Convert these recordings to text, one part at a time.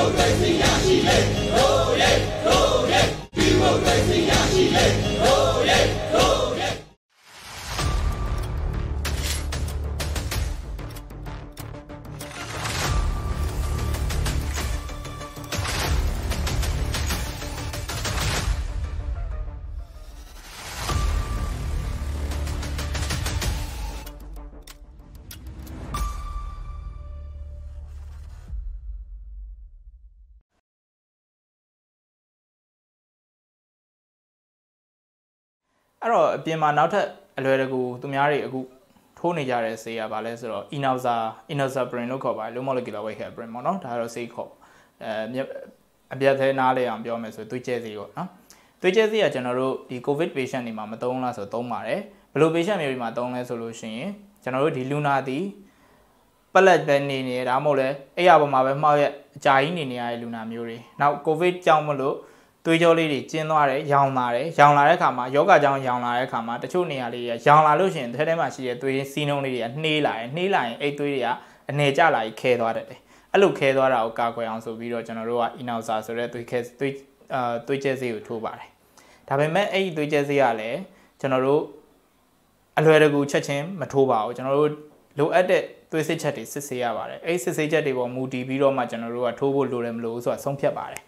မိုကရေစီရရှိလေဟိုးရဲဟိုးရဲဒီမို အဲ့တော့အပြင်မှာနောက်ထပ်အလွယ်တကူသူများတွေအခုထိုးနေကြတဲ့ဆေးကဘာလဲဆိုတော့ Inoza Inoxaparin လို့ခေါ်ပါတယ် low molecular weight heparin ပေါ့နော်ဒါကတော့ဆေးခေါ်အဲအပြတ်သေးနားလေအောင်ပြောမယ်ဆိုသွေးကျဲဆေးပေါ့နော်သွေးကျဲဆေးကကျွန်တော်တို့ဒီ covid patient တွေမှာမသုံးလားဆိုသုံးပါတယ်ဘယ်လို patient မျိုးတွေမှာသုံးလဲဆိုလို့ရှိရင်ကျွန်တော်တို့ဒီလူနာသည်ပလက်ပဲနေနေဒါမှမဟုတ်လဲအဲ့ရပေါ်မှာပဲမှောက်ရက်အကြာကြီးနေနေရတဲ့လူနာမျိုးတွေနောက် covid ကြောင့်မလို့ သွေးကြောလေးတွေကျင်းသွားတယ်ရောင်လာတယ်ရောင်လာတဲ့အခါမှာယောဂကြောင့်ရောင်လာတဲ့အခါမှာတချို့နေရာလေးတွေကရောင်လာလို့ရှိရင်ထဲထဲမှာရှိတဲ့သွေးစီးနှုံးလေးတွေကနှေးလာတယ်နှေးလာရင်အဲ့သွေးတွေကအနေကျလာပြီးခဲသွားတတ်တယ်အဲ့လိုခဲသွားတာကိုကာကွယ်အောင်ဆိုပြီးတော့ကျွန်တော်တို့က inoxa ဆိုတဲ့သွေးခဲသွေးအာသွေးကျဲဆေးကိုထိုးပါတယ်ဒါပေမဲ့အဲ့ဒီသွေးကျဲဆေးကလည်းကျွန်တော်တို့အလွယ်တကူချက်ချင်းမထိုးပါဘူးကျွန်တော်တို့လိုအပ်တဲ့သွေးစစ်ချက်တွေစစ်ဆေးရပါတယ်အဲ့စစ်ဆေးချက်တွေပေါ်မူတည်ပြီးတော့မှကျွန်တော်တို့ကထိုးဖို့လိုတယ်မလို့ဆိုတာဆုံးဖြတ်ပါတယ်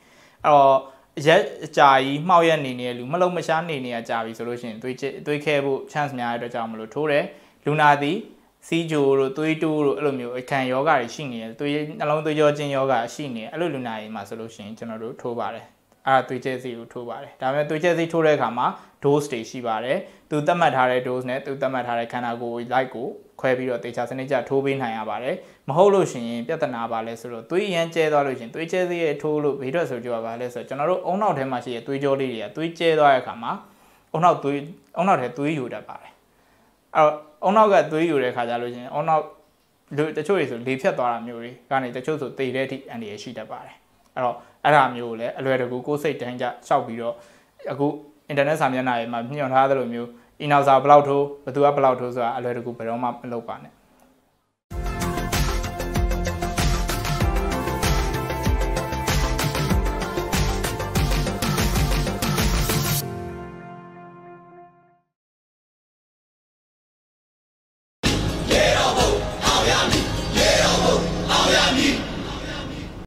အဲ့တော့ ရက်အကြာကြီးမှောက်ရက်နေနေတဲ့လူမလုံးမရှားနေနေရကြာပြီဆိုလို့ရှိရင်သွေးသွေးခဲဖို့ chance များတဲ့အတွက်ကြောင့်မလို့ထိုးတယ်လူနာသည်စီဂျိုတို့သွေးတိုးတို့အဲ့လိုမျိုးအခန့်ယောဂတွေရှိနေတယ်သွေးနှလုံးသွေးကြောကျဉ်ယောဂရှိနေတယ်အဲ့လိုလူနာတွေမှာဆိုလို့ရှိရင်ကျွန်တော်တို့ထိုးပါတယ် အဲ့ဒါသွေးကျဲစီကိုထိုးပါတယ်ဒါပေမဲ့သွေးကျဲစီထိုးတဲ့အခါမှာ dose တွေရှိပါတယ်သူသတ်မှတ်ထားတဲ့ dose နဲ့သူသတ်မှတ်ထားတဲ့ခန္ဓာကိုယ် light ကိုခွဲပြီးတော့တေချာစနစ်ကျထိုးပေးနိုင်ရပါတယ်မဟုတ်လို့ရှိရင်ပြဿနာပါလဲဆိုတော့သွေးရမ်းကျဲသွားလို့ရှိရင်သွေးကျဲစေးရဲ့ထိုးလို့ဘေးထွက်ဆိုကြပါလဲဆိုတော့ကျွန်တော်တို့အုံနောက်ထဲမှာရှိတဲ့သွေးကြောလေးတွေကသွေးကျဲသွားတဲ့အခါမှာအုံနောက်သွေးအုံနောက်ထဲသွေးယူတတ်ပါတယ်အဲ့တော့အုံနောက်ကသွေးယူတဲ့အခါကျလို့ရှိရင်အုံနောက်လူတချို့တွေဆိုလေဖြတ်သွားတာမျိုးတွေကနေတချို့ဆိုတေတဲ့အထိအန်ဒီရရှိတတ်ပါတယ် အဲ့တော့အဲ့ဒါမျိုးကိုလည်းအလွယ်တကူကိုယ်စိတ်တန်းကြရှောက်ပြီးတော့အခုအင်တာနက်စာမျက်နှာတွေမှာညွှန်ထားသလိုမျိုးအင်နောက်စာဘလောက်ထိုးဘသူကဘလောက်ထိုးဆိုတာအလွယ်တကူဘယ်တော့မှမလုပ်ပါနဲ့